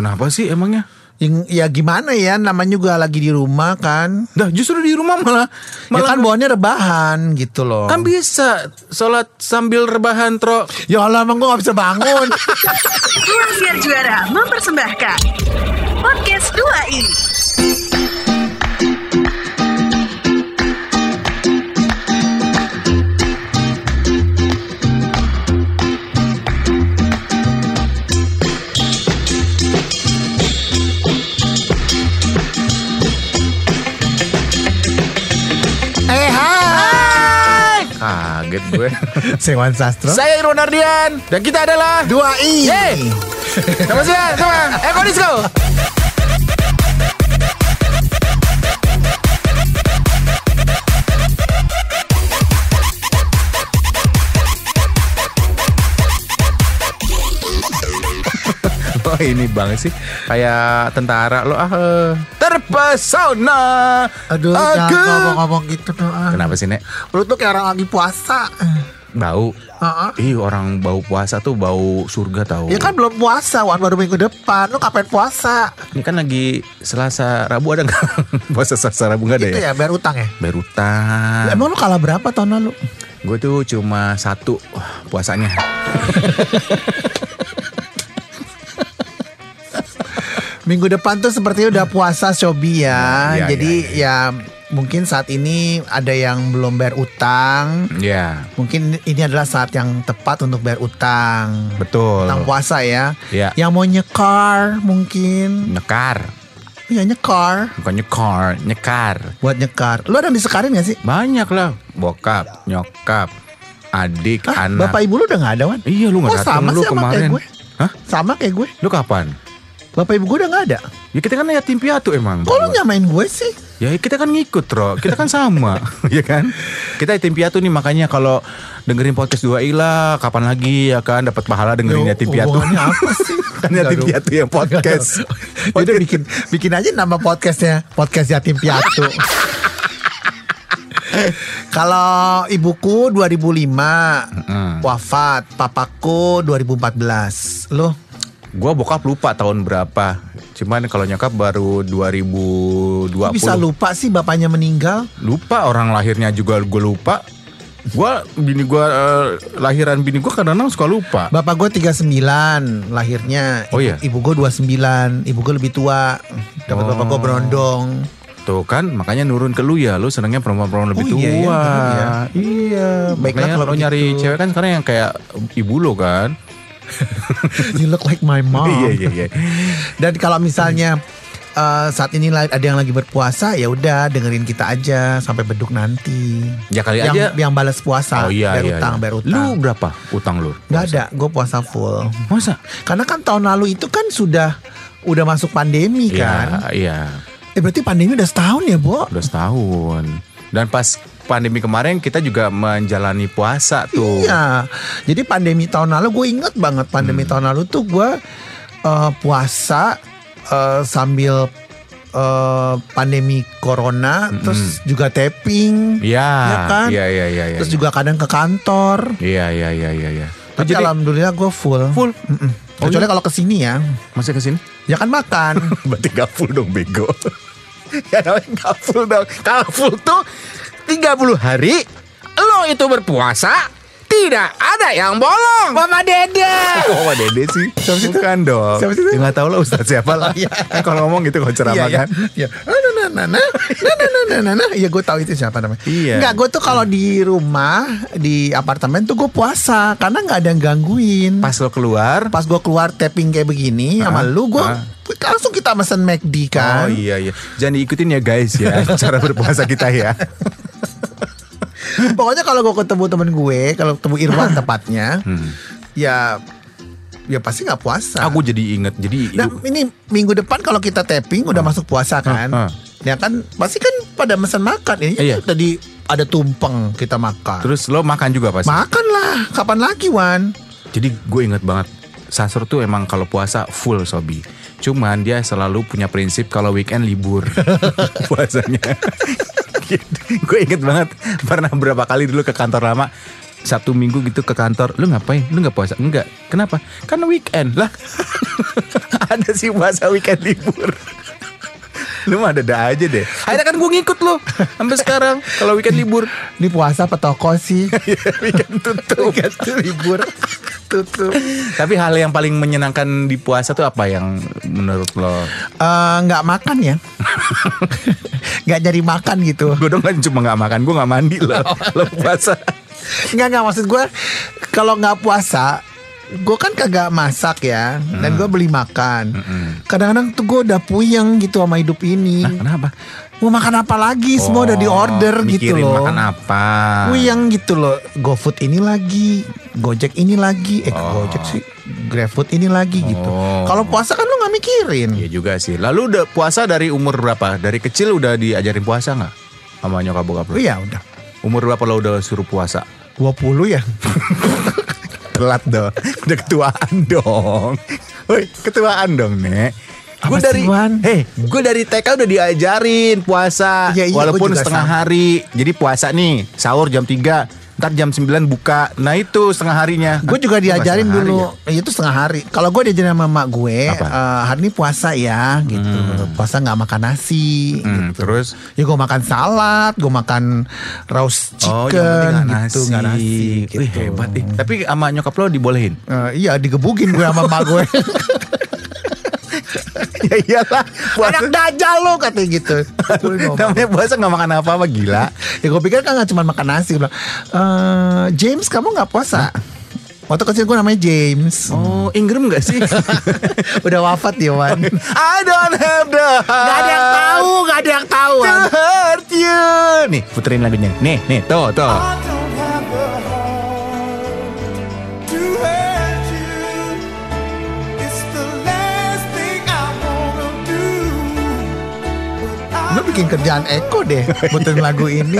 Kenapa sih emangnya? Yang- Ya gimana ya namanya juga lagi di rumah kan. Dah justru di rumah malah Ya malah kan bawaannya rebahan gitu loh. kan bisa sholat sambil rebahan tro. Ya Allah emang gue gak bisa bangun. Ruang Siar Juara mempersembahkan Podcast 2 ini gue. Sewan Sastro. Saya Irwan Ardian dan kita adalah Dua i. Yeay. Sama siapa? Sama Eko Disco. Oh ini banget sih Kayak tentara lo ah eh. Terpesona Aduh, Aku jangan ngomong-ngomong gitu doang. Kenapa sih Nek? Lu tuh kayak orang lagi puasa. Bau Heeh. Ih orang bau puasa tuh bau surga tahu Ya kan belum puasa, Wan baru minggu depan. Lu kapan puasa? Ini kan lagi Selasa Rabu ada nggak? Puasa Selasa Rabu nggak ada Itu ya? ya bayar utang ya? Bayar utang. Emang lu kalah berapa tahun lalu? Gue tuh cuma satu puasanya. Minggu depan tuh sepertinya udah puasa Shobi ya. Ya, ya, Jadi ya, mungkin saat ini ada yang belum bayar utang. Ya, Mungkin ini adalah saat yang tepat untuk bayar utang. betul. Utang puasa ya. Ya. Yang mau nyekar mungkin. Nyekar, Ya nyekar. bukan nyekar, nyekar. Buat nyekar. Lu ada yang disekarin gak sih? Banyak lah, bokap, nyokap, adik, Hah, anak. Bapak ibu lu udah gak ada Wan? Iya lu Kok nggak datang sama lu sih sama kemarin. kayak gue? Hah? Sama kayak gue. Lu kapan? Bapak ibu gue udah gak ada. Ya kita kan yatim piatu emang. Kok lu nyamain gue sih? Ya kita kan ngikut Ro Kita kan sama Ya kan Kita yatim piatu nih Makanya kalau dengerin podcast dua ila Kapan lagi ya kan Dapat pahala dengerin Yo, yatim piatu apa sih? Kan yatim piatu yang podcast Udah bikin bikin aja nama podcastnya podcast yatim piatu. Kalau ibuku 2005 wafat, papaku 2014. Lo Gua bokap lupa tahun berapa Cuman kalau nyokap baru 2020 kok bisa lupa sih bapaknya meninggal? Lupa orang lahirnya juga gue lupa Gua bini gua eh, lahiran bini gua kadang-kadang suka lupa. Bapak gue 39 lahirnya. Oh Ibu- iya? Ibu gue 29, ibu gue lebih tua. Dapat bapak gue Oh. berondong. Tuh kan makanya nurun ke lu ya. Lu senangnya perempuan-perempuan lebih Oh tua. iya, iya, bener ya. Iya, Baiklah makanya kalau lo nyari cewek kan sekarang yang kayak ibu lo kan. you look like my mom. Iya iya iya. Dan kalau misalnya eh, saat ini ada yang lagi berpuasa, ya udah dengerin kita aja sampai beduk nanti. Ya kali yang, aja. yang balas puasa, Oh iya bayar iya. utang, iya. bayar utang. Lu berapa utang lu? Nggak ada, gue puasa full. Masa? Karena kan tahun lalu itu kan sudah udah masuk pandemi kan. Iya, iya. Eh berarti pandemi udah setahun ya, Bo? Udah setahun. Dan pas pandemi kemarin kita juga menjalani puasa tuh. Iya. Jadi pandemi tahun lalu gue inget banget pandemi Hmm. tahun lalu tuh gue eh, puasa eh, sambil eh, pandemi corona, terus juga tapping, Hmm. Iya, Ya kan? iya, iya, iya, iya. terus juga kadang ke kantor. Iya, iya, iya, iya, iya. Tapi Jadi alhamdulillah gue full. full. Mm-mm. Oh, Kecuali iya? kalau ke sini ya, Masih ke sini? ya kan makan. Berarti gak full dong bego. ya namanya gak full dong. Kalau full tuh 30 hari lo itu berpuasa tidak ada yang bolong. Mama Dede. Oh, Mama Dede sih. Siapa sih Bukan itu? dong. Siapa sih itu? Ya gak tau lo Ustaz siapa lah. ya. Kalau ngomong gitu kalau ceramah iya, iya. kan. Iya. Ah, nah, nah, nah, nah, nah, nah, nah, nah. nah. nah. Ya gue tahu itu siapa namanya. Iya. Enggak, gue tuh kalau di rumah, di apartemen tuh gue puasa. Karena gak ada yang gangguin. Pas lo keluar. Pas gue keluar tapping kayak begini ah, sama lu, gue ah. langsung kita mesen McD kan. Oh iya iya. Jangan diikutin ya guys ya cara berpuasa kita ya. Pokoknya kalau gue ketemu temen gue, kalau ketemu Irwan tepatnya, Hmm. ya ya pasti nggak puasa. Aku jadi inget jadi Nah ini minggu depan kalau kita tapping udah masuk puasa kan, Ah, ah. ya kan pasti kan pada mesen makan. Ini Iya. tadi ada tumpeng kita makan. terus lo makan juga pasti. Makan lah, kapan lagi Wan? Jadi gue inget banget Sasro tuh emang kalau puasa full sobi. Cuman dia selalu punya prinsip kalau weekend libur puasanya. gue inget banget pernah berapa kali dulu ke kantor lama. Sabtu Minggu gitu ke kantor, lu ngapain? Lu nggak puasa? Enggak. Kenapa? Karena weekend lah. ada sih puasa weekend libur. Lu mah ada aja deh. Akhirnya kan gue ngikut lo sampai sekarang kalau weekend libur. Ini puasa apa toko sih? weekend tutup. Weekend libur tutup. Tapi hal yang paling menyenangkan di puasa tuh apa yang menurut lo? Eh, nggak makan ya? Nggak jadi makan gitu. Gue dong kan cuma nggak makan, gue nggak mandi loh. lo puasa. Nggak nggak maksud gue kalau nggak puasa gue kan kagak masak ya dan gue beli makan kadang-kadang tuh gue udah puyeng gitu sama hidup ini Nah, kenapa? mau makan apa lagi semua udah di order gitu loh makan apa? puyeng gitu loh GoFood ini lagi Gojek ini lagi eh Oh. Gojek sih GrabFood ini lagi gitu Oh. kalau puasa kan lu nggak mikirin Iya juga sih. Lalu udah puasa dari umur berapa? Dari kecil udah diajarin puasa nggak? Sama nyokap bokap lo? oh iya udah Umur berapa lo udah suruh puasa? 20 ya Telat dong. Udah ketuaan dong. Woi, ketuaan dong, Nek. Gue dari? Hei, gue dari TK udah diajarin puasa Iya, iya, walaupun setengah sama. hari. Jadi puasa nih, sahur jam 3, ntar jam 9 buka. Nah, itu setengah harinya. Gue juga diajarin dulu ya? Itu setengah hari Kalau gue diajarin sama mak gue Apa? eh, Hari ini puasa ya gitu Puasa nggak makan nasi Hmm, gitu. terus Ya gue makan salad Gue makan roast Oh, chicken penting nggak gitu Nggak nasi gitu. Wih, hebat nih. Tapi sama nyokap lo dibolehin. Eh, Iya digebugin gue sama mak gue ya iyalah. Anak dajal lo katanya gitu. Namanya puasa nggak makan apa-apa gila. Ya gue pikir kan gak cuma makan nasi Gue bilang "Eh, James kamu gak puasa Waktu kecil gue namanya James Oh, Ingram nggak sih? Udah wafat ya Wan I don't have the heart. Gak ada yang tahu Gak ada yang tahu To hurt you. Nih, puterin lagunya. Nih, nih, tuh, tuh. Lu bikin kerjaan Eko deh Butuhin lagu ini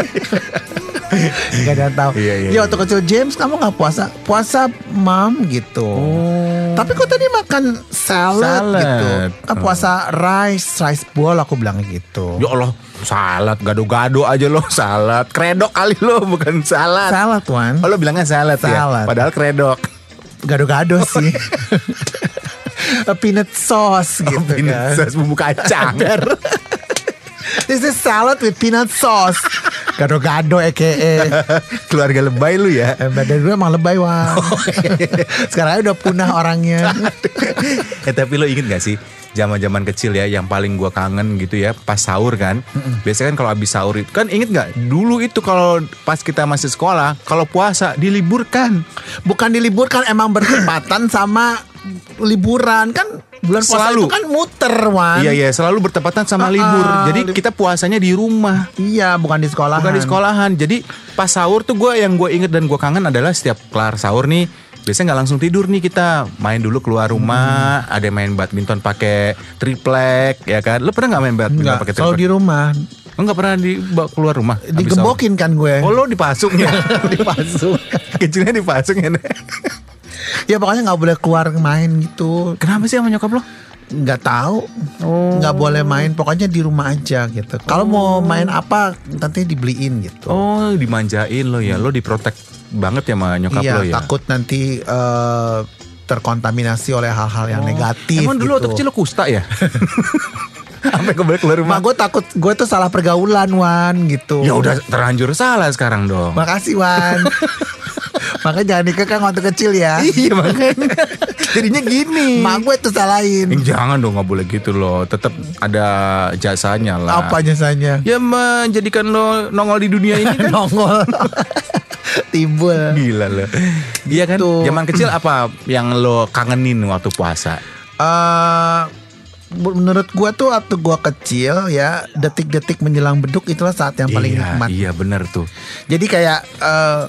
Gak ada yang tahu Iya, iya, Ya waktu kecil James kamu gak puasa Puasa mam gitu Oh. Tapi kok tadi makan salad, Salad. gitu Kan puasa rice Rice bowl aku bilang gitu Ya Allah, salad gado-gado aja lo, salad. Kredok kali lo, bukan salad. Salad Wan Oh, lo bilangnya salad, ya? Salad. Padahal kredok. Gado-gado sih Peanut sauce gitu Peanut kan sauce bumbu kacang. This is salad with peanut sauce. Gado-gado eke Keluarga lebay lu ya. Eh, Badan gue emang lebay Wan. Sekarang udah punah orangnya. Eh tapi lo inget gak sih zaman-zaman kecil ya yang paling gua kangen gitu ya pas sahur kan. Biasanya kan kalau habis sahur itu kan inget gak dulu itu kalau pas kita masih sekolah kalau puasa diliburkan. Bukan diliburkan emang bertepatan sama liburan kan bulan puasa Selalu. itu kan muter Wan. Iya iya selalu bertepatan sama Ah, libur. Jadi li- kita puasanya di rumah. Iya, bukan di sekolah. Bukan di sekolahan. Jadi pas sahur tuh gue yang gue inget dan gue kangen adalah setiap kelar sahur nih. Biasanya nggak langsung tidur nih kita main dulu keluar rumah, ada yang main badminton pakai triplek ya kan. Lu pernah nggak main badminton pakai selalu triplek? di rumah. Lu nggak pernah dibawa keluar rumah? Digembokin kan gue. Oh lo dipasung ya? dipasung. Kecilnya dipasung ya? Ya pokoknya nggak boleh keluar main gitu. Kenapa sih sama nyokap lo? Nggak tahu. Nggak boleh main. Pokoknya di rumah aja gitu. Kalau mau main apa nanti dibeliin gitu. Oh dimanjain lo ya, lo diprotek banget ya sama nyokap iya, lo ya? takut nanti eh, terkontaminasi oleh hal-hal yang negatif. Oh. Emang dulu waktu gitu. kecil lo kusta ya? Sampai kembali keluar rumah? Mak gue takut gue tuh salah pergaulan Wan gitu. Ya udah terlanjur salah sekarang dong. Makasih Wan. Makanya jangan dikekang waktu kecil ya. iya makanya. Jadinya gini. Mak gue tuh salahin. Eh, Jangan dong nggak boleh gitu loh. Tetap ada jasanya lah. Apa jasanya? Ya menjadikan lo nongol di dunia ini kan. Nongol. Timbul. Gila lo. Iya kan. Gitu. Zaman kecil apa yang lo kangenin waktu puasa? Eh, menurut gue tuh waktu gue kecil ya detik-detik menjelang beduk itulah saat yang paling iya, nikmat. Iya bener tuh. Jadi kayak eh,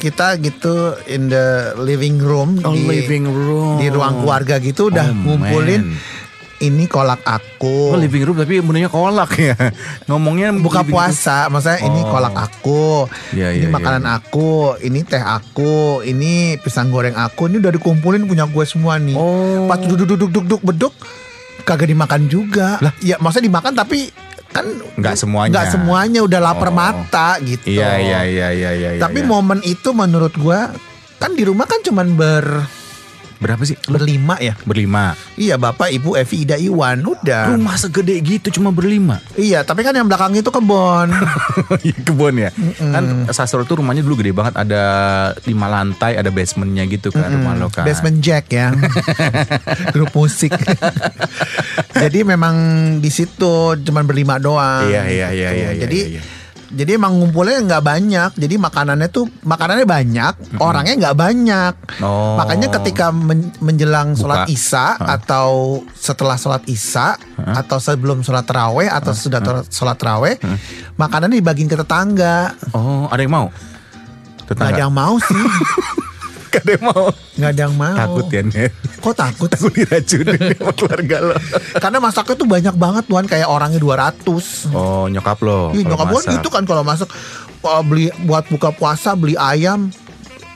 kita gitu in the living room Oh, di living room. di ruang keluarga gitu udah Oh, ngumpulin man. ini kolak aku. Oh living room tapi menunya kolak ya. Ngomongnya buka living room. puasa, maksudnya ini Oh. kolak aku, Iya, ini iya, makanan iya. aku, ini teh aku, ini pisang goreng aku, ini udah dikumpulin punya gue semua nih. Oh. Pas duduk duduk duduk duduk beduk, kagak dimakan juga. Lah? ya maksudnya dimakan tapi kan Nggak semuanya. nggak semuanya udah lapar Oh. mata gitu. Iya iya iya iya iya. Tapi iya. momen itu menurut gua kan di rumah kan cuman ber berapa sih? berlima ya. Berlima. Iya bapak ibu Evi Ida Iwan udah. Rumah segede gitu cuma berlima. Iya tapi kan yang belakang itu kebon. Iya, kebun ya. Kan Sastro tuh rumahnya dulu gede banget. Ada lima lantai, ada basementnya gitu kan rumah lo kan. Basement Jack ya. Grup musik. Jadi memang di situ cuman berlima doang. Iya iya iya gitu. iya. iya, Jadi iya. Jadi emang ngumpulnya nggak banyak. Jadi makanannya tuh makanannya banyak, orangnya nggak banyak. Oh. Makanya ketika men- menjelang Buka. sholat isya atau setelah sholat isya atau sebelum sholat terawih atau sudah tor- sholat terawih, makanannya dibagiin ke tetangga. Oh, ada yang mau? Gak Tetangga. ada yang mau sih, Gak ada yang mau. nggak ada yang mau. Takut ya Net. Kok takut? Takut diracunin sama keluarga lo. Karena masaknya tuh banyak banget tuan kayak orangnya 200. Oh, nyokap lo. Kalau nyokap gue gitu kan kalau masak uh, beli buat buka puasa beli ayam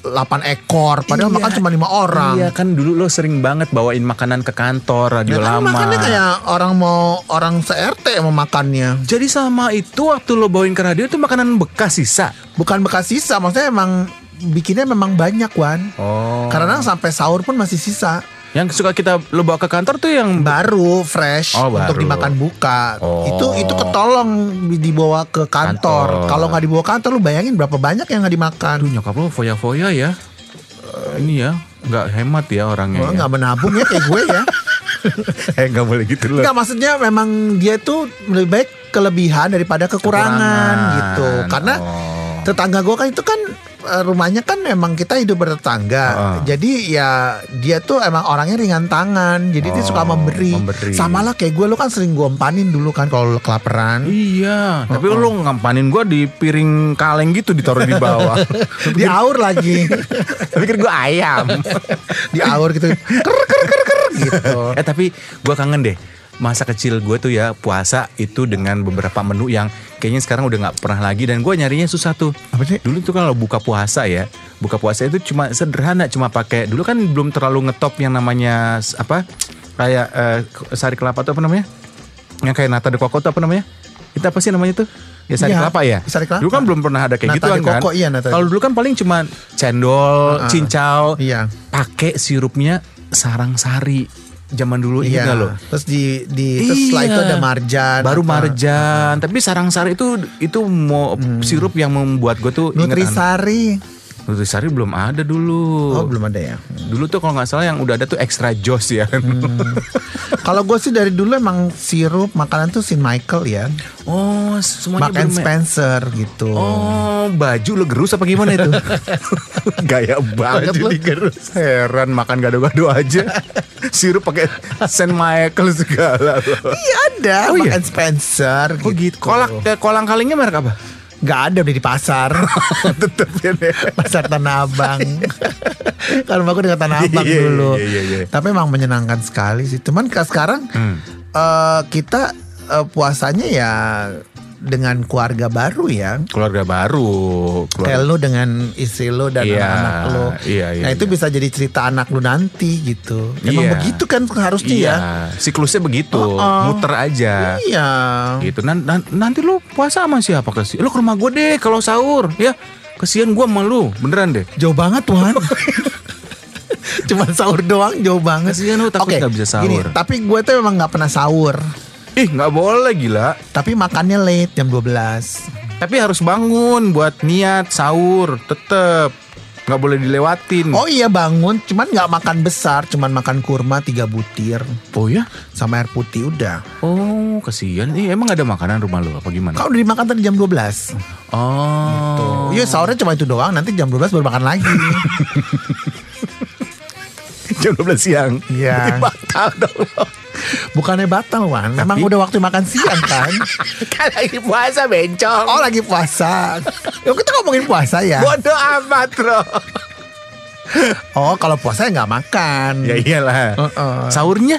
8 ekor padahal Iya. makan cuma lima orang. Iya kan dulu lo sering banget bawain makanan ke kantor radio Ya kan lama. makannya kayak orang mau orang se-RT mau makannya. Jadi sama itu waktu lo bawain ke radio itu makanan bekas sisa. Bukan bekas sisa, maksudnya emang bikinnya memang banyak Wan. Oh. Karena sampai sahur pun masih sisa. Yang suka kita lo bawa ke kantor tuh yang Baru fresh Oh, untuk baru. dimakan buka. Oh. Itu itu ketolong dibawa ke kantor. Kantor. Kalau nggak dibawa kantor lu bayangin berapa banyak yang nggak dimakan. Aduh nyokap lo foya-foya ya. Eh, ini ya, nggak hemat ya orangnya. Gua ya. nggak menabung ya kayak gue ya. eh nggak boleh gitu loh. Enggak maksudnya memang dia tuh lebih baik kelebihan daripada kekurangan, Kekurangan. gitu. Karena Oh. Tetangga gue kan itu kan eh, rumahnya kan memang kita hidup bertetangga. Heeh. Jadi ya dia tuh emang orangnya ringan tangan. Jadi dia Oh, suka memberi. memberi. Sama lah kayak gue lu kan sering gue empanin dulu kan kalau lu kelaparan. Iya, tapi lo ngampanin gua di piring kaleng gitu ditaruh di bawah. Diaur lagi. Pikir gua ayam. Diaur gitu. Ker ker ker ker gitu. eh tapi gua kangen deh masa kecil gue tuh ya puasa itu dengan beberapa menu yang kayaknya sekarang udah nggak pernah lagi dan gue nyarinya susah tuh. Apa sih? Dulu tuh kalau buka puasa ya, buka puasa itu cuma sederhana, cuma pakai dulu kan belum terlalu ngetop yang namanya apa kayak eh, sari kelapa tuh apa namanya? Yang kayak nata de coco tuh apa namanya? Itu apa sih namanya tuh? Ya sari Iya, kelapa ya. sari kelapa. Dulu kan belum pernah ada kayak gitu kan. coco, iya, Kalau dulu kan paling cuma cendol, Ah, cincau, Iya. pakai sirupnya sarang sari. Zaman dulu Iya. ingat lo. Terus di di terus setelah Iya. itu ada marjan. Baru apa. marjan, tapi sarang sari itu itu mau sirup yang membuat gue tuh Nutrisari. Nutrisari belum ada dulu. Oh belum ada ya. Dulu tuh kalau nggak salah yang udah ada tuh extra joss ya. Kalau gue sih dari dulu emang sirup makanan tuh Saint Michael ya. oh, semuanya Mark and? Spencer gitu. Oh, baju lo gerus apa gimana itu? Gaya banget lo. digerus. Heran makan gado-gado aja. Sirup pakai Saint Michael segala. Iya ada Oh, Mark iya? and Spencer Oh gitu. Kolak eh, kolang kalingnya merek apa? Gak ada udah di pasar Tetep ya. Pasar Tanah Abang Kalau aku dengan Tanah Abang Iya, dulu iya, iya, iya. Tapi emang menyenangkan sekali sih Cuman sekarang Hmm. eh, Kita eh, puasanya ya Dengan keluarga baru ya Keluarga baru. Kayak Keluarga. lu dengan istri lu dan Iya, anak lu iya, iya, Nah itu iya. bisa jadi cerita anak lu nanti gitu Emang Iya. begitu kan harusnya Iya, ya siklusnya begitu, Oh-oh. muter aja. Iya Gitu. Nan- nan- nanti lu puasa sama siapa kasih? Lu ke rumah gue deh kalau sahur, ya. Kesian gue sama lu, beneran deh. Jauh banget Tuhan Cuman sahur doang jauh banget Kasihan lu takut Oke, nggak bisa gini, sahur. Tapi gue tuh memang gak pernah sahur Ih, nggak boleh gila. Tapi makannya late jam 12 Tapi harus bangun buat niat sahur, tetep. Nggak boleh dilewatin. Oh iya bangun Cuman gak makan besar Cuman makan kurma 3 butir Oh ya? Sama air putih udah Oh, kesian. Ih, emang ada makanan rumah lu apa gimana? Kau udah dimakan tadi jam 12 Oh. Iya sahurnya cuma itu doang Nanti jam 12 baru makan lagi Jam 12 siang. Iya. Batal dong. Bukannya batal Wan Memang Tapi- udah waktu makan siang kan kan lagi puasa bencong. Oh lagi puasa Ya kita ngomongin puasa ya Bodoh amat, Bro. Oh kalau puasa ya gak makan Ya iyalah. Heeh. Sahurnya?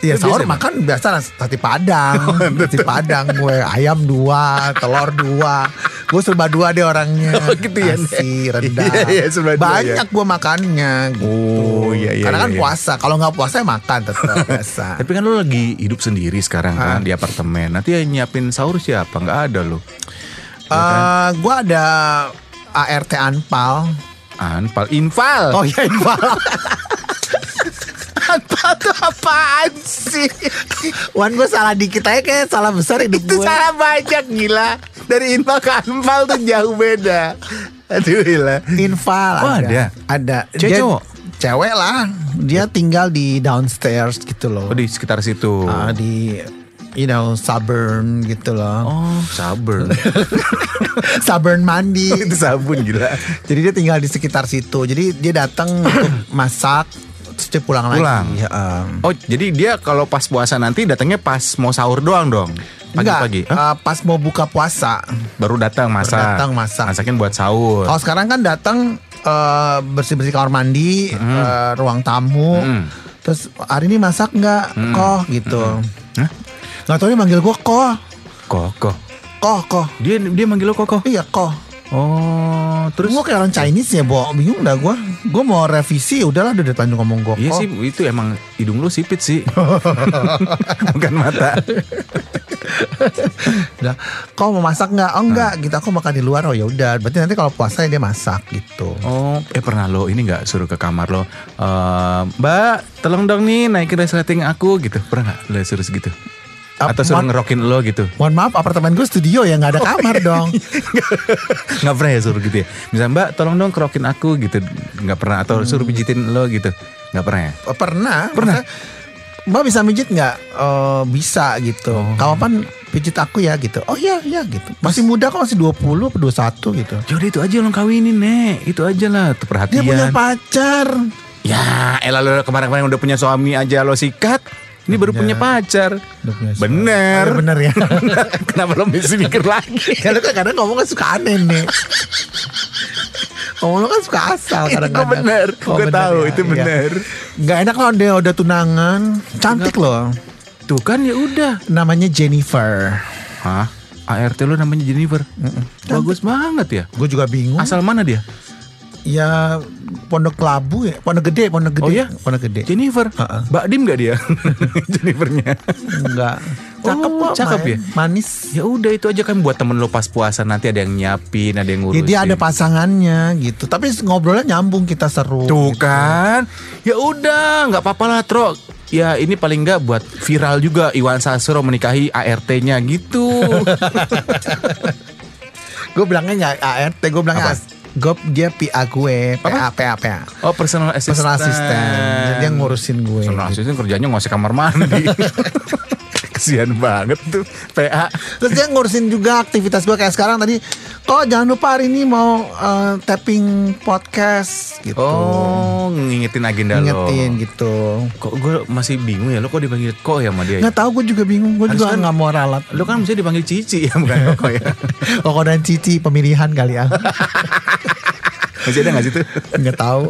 Iya sahur biasa makan biasa nasi padang, nasi padang gue ayam dua, telur dua, Gue serba dua deh orangnya. Oh, gitu ya. Nasi, rendang. Iya, iya, serba dua, Banyak gue makannya. Gitu. Oh, iya, iya, Karena iya, kan iya. puasa. Kalau nggak puasa ya makan tetap biasa. Tapi kan lu lagi hidup sendiri sekarang kan di apartemen. Nanti yang nyiapin sahur siapa? Nggak ada lo. Eh, gue ada ART Anpal. Anpal, infal. Oh iya Anpal. Anpal tuh apaan sih? Wan gue salah dikit aja kayak salah besar hidup itu gue. salah banyak gila. Dari infal ke anpal tuh jauh beda. Aduh gila. Infal Oh, ada. ada? Ada. Cewek cowok? Cewek lah. Dia tinggal di downstairs gitu loh. Oh di sekitar situ. Ah, di you know suburban gitu loh. Oh sabar. suburban mandi. itu sabun gila. Jadi dia tinggal di sekitar situ. Jadi dia datang untuk masak dia pulang, Pulang. lagi. Ya, Oh jadi dia kalau pas puasa nanti datangnya pas mau sahur doang dong. Pagi-pagi. Enggak, Hah? eh, pas mau buka puasa. Baru datang masak. datang masak. Masakin buat sahur. Kalau sekarang kan datang eh, bersih-bersih kamar mandi, eh, ruang tamu. Mm. Terus hari ini masak nggak? Koh gitu. Hah? Nggak tahu dia manggil gue koh. Koko. Koh, koh. Dia dia manggil lo koko. Iya koh. Oh Terus gue kayak orang Chinese ya, Bo. Bingung dah gue. Gue mau revisi, udahlah udah depan ngomong gue. Iya sih itu emang hidung lu sipit sih. Bukan mata. Udah, kau mau masak nggak? Oh enggak, gitu. Aku makan di luar. Oh ya udah. Berarti nanti kalau puasa dia masak gitu. Oh, eh pernah lo ini nggak suruh ke kamar lo, "Eh, Mbak, tolong dong nih naikin resleting aku gitu. Pernah nggak lo suruh segitu? Atau suruh ngerokin lo gitu? Mohon maaf, apartemen gue studio ya nggak ada kamar dong. nggak pernah ya suruh gitu ya? Misalnya Mbak, tolong dong kerokin aku gitu. Nggak pernah atau suruh pijitin lo gitu? Nggak pernah ya? Pernah. Pernah? Maksudnya, Mbak bisa mijit nggak? Eh, bisa gitu. Oh. Kapan pijit aku ya gitu. Oh iya iya gitu. Masih muda kok masih 20 atau 21 gitu. Yaudah itu aja lo kawinin nek, itu aja lah tuh Dia perhatian. punya pacar. Ya, elah lo kemarin-kemarin udah punya suami aja lo sikat. Ini baru punya pacar. Punya suami. Bener. Oh, bener ya. Kenapa lo mesti mikir lagi? ya lu kan kadang ngomongnya suka aneh nih. Ngomong lu kan suka asal Itu kadang-kadang. bener. Gue tahu itu iya. bener. Nggak enak loh dia udah tunangan. Cantik loh. Tuh kan ya udah. Namanya Jennifer. Hah? ART lo namanya Jennifer. Bagus banget ya. Gue juga bingung. Asal mana dia? Ya Pondok Labu ya. Pondok Gede, Pondok Gede. Oh ya? Pondok Gede. Jennifer. Heeh. Mbak Dim gak dia? Jennifernya. Enggak. Cakep Oh, kok. cakep main. ya? Manis. Ya udah itu aja kan buat temen lo pas puasa nanti ada yang nyiapin, ada yang Ya ngurusin. dia ada pasangannya gitu. Tapi ngobrolnya nyambung kita seru. Tuh gitu. kan. Ya udah, nggak apa-apa lah, Tro. Ya ini paling nggak buat viral juga Iwan Sastro menikahi ART-nya gitu. Gue bilangnya nggak ART, gue bilangnya Gue dia PA gue, PA, PA, PA. Oh personal assistant. Personal assistant. Jadi dia ngurusin gue. Personal assistant kerjanya ngosek kamar mandi. Kesian banget tuh PA. Terus dia ngurusin juga aktivitas gue kayak sekarang tadi. Kok jangan lupa hari ini mau eh, tapping podcast gitu. Oh, ngingetin agenda Ingetin lo. gitu. Kok gue masih bingung ya lo kok dipanggil kok ya sama dia? Nggak tahu gue juga bingung. Gue juga nggak mau ralat. Lo kan mesti dipanggil Cici ya bukan kok ya? Koko dan Cici pemilihan kali ya. Masih ada gak sih tuh? nggak tahu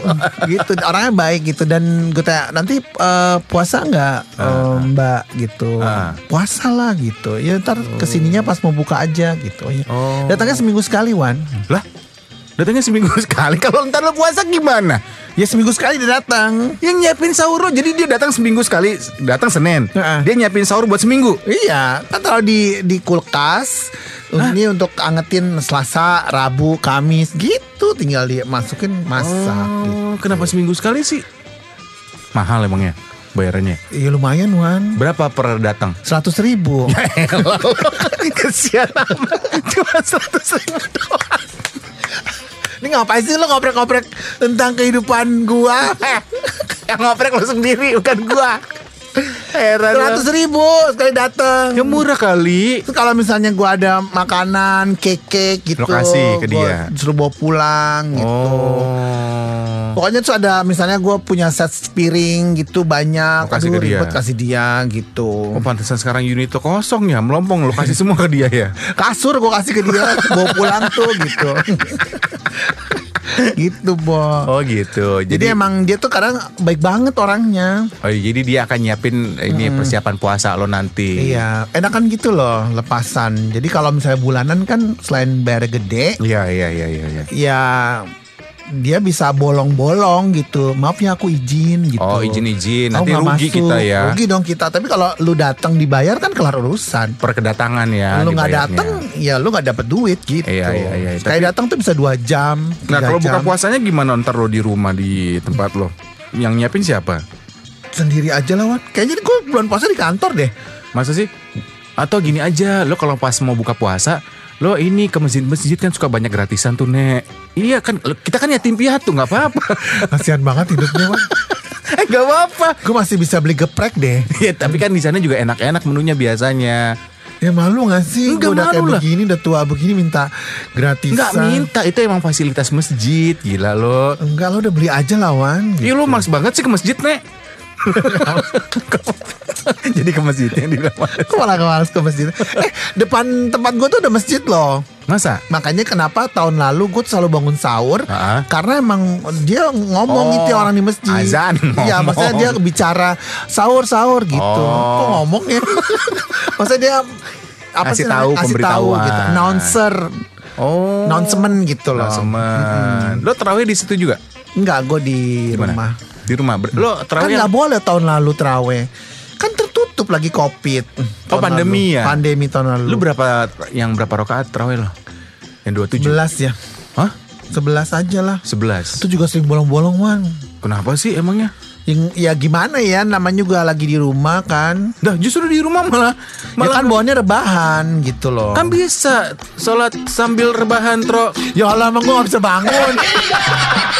gitu orangnya baik gitu dan gue tanya nanti eh, puasa nggak eh, mbak gitu Ah. puasa lah gitu ya ntar ke sininya pas mau buka aja gitu ya Oh. datangnya seminggu sekali Wan Lah, datangnya seminggu sekali. Kalau ntar lo puasa gimana? ya seminggu sekali dia datang Yang nyiapin sahur lo, jadi dia datang seminggu sekali, datang Senin. Heeh. Dia nyiapin sahur buat seminggu. iya kan taruh di di kulkas ini untuk angetin Selasa Rabu Kamis gitu tinggal dimasukin masak gitu Oh, kenapa seminggu sekali sih? Mahal emangnya bayarannya. ya lumayan Wan Berapa per datang? seratus ribu Kesian amat. Cuma seratus ribu doang. ini ngapain sih lo ngoprek-ngoprek tentang kehidupan gua Yang ngoprek lo sendiri, bukan gua. Heran. Seratus ribu sekali datang. Ya murah kali. Terus kalau misalnya gua ada makanan, cake gitu, Lo kasih ke dia. suruh bawa pulang gitu. Oh. Pokoknya tuh ada misalnya gua punya set piring gitu banyak, Lo kasih ke dia. ribet kasih dia gitu. Oh pantesan sekarang unit itu kosong ya Melompong lo kasih semua ke dia ya Kasur gua kasih ke dia, bawa pulang tuh gitu. gitu, Bo. Oh gitu. Jadi, emang dia tuh kadang baik banget orangnya. Oh, jadi dia akan nyiapin ini persiapan puasa lo nanti. Iya, enakan gitu loh lepasan. Jadi kalau misalnya bulanan kan selain bayar gede, Iya iya iya iya. iya. ya dia bisa bolong-bolong gitu. Maaf ya aku izin gitu. Oh izin-izin. Nanti rugi masuk. kita ya. Rugi dong kita. Tapi kalau lu datang dibayar kan kelar urusan. Per kedatangan ya. lu nggak datang, ya lu nggak dapet duit gitu. Iya, iya, iya. Kayak datang tuh bisa dua jam. Nah kalau buka puasanya gimana ntar lo di rumah di tempat lo? Yang nyiapin siapa? sendiri aja lah, Wan. Kayaknya gue bulan puasa di kantor deh. Masa sih? Atau gini aja, lo kalau pas mau buka puasa, lo ini ke masjid-masjid kan suka banyak gratisan tuh nek. Iya kan, kita kan yatim piatu nggak apa-apa. Kasihan banget hidupnya, Wan. eh nggak apa-apa. Gue masih bisa beli geprek deh. Ya tapi kan di sana juga enak-enak menunya biasanya. Ya malu gak sih? Enggak, udah kayak lah. begini, udah tua begini minta gratisan. Nggak minta, itu emang fasilitas masjid, gila lo. Enggak, lo udah beli aja lawan. Iya lo males banget sih ke masjid nek. Jadi ke masjidnya di Kok malah gak males ke masjid? Eh, depan tempat gue tuh ada masjid loh. Masa? Makanya kenapa tahun lalu gue tuh selalu bangun sahur Ah. Karena emang dia ngomong Oh, ya orang di masjid azan Iya maksudnya dia bicara sahur-sahur gitu Oh. Kok ngomong ya maksudnya dia apa sih tahu, namanya? Ngasih tahu pemberitahuan. gitu Announcer Oh. Announcement gitu loh Announcement. Lo terawih di situ juga? Enggak gue di Di mana? rumah Di rumah. Lo Kan terawih nggak yang- boleh tahun lalu terawih Kan tertutup lagi covid Oh, pandemi lalu. ya? Pandemi tahun lalu Lu berapa yang berapa rakaat terawih lo? Yang 27? 11 ya Hah? 11 aja lah 11. Itu juga sering bolong-bolong Wan Kenapa sih emangnya? Yang- Ya gimana ya namanya juga lagi di rumah kan Dah justru di rumah malah Ya malah kan bawaannya rebahan gitu loh kan bisa sholat sambil rebahan tro. Ya Allah emang gue gak bisa bangun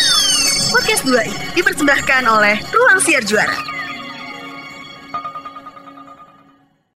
Podcast 2i dipersembahkan oleh Ruang Siar Juara.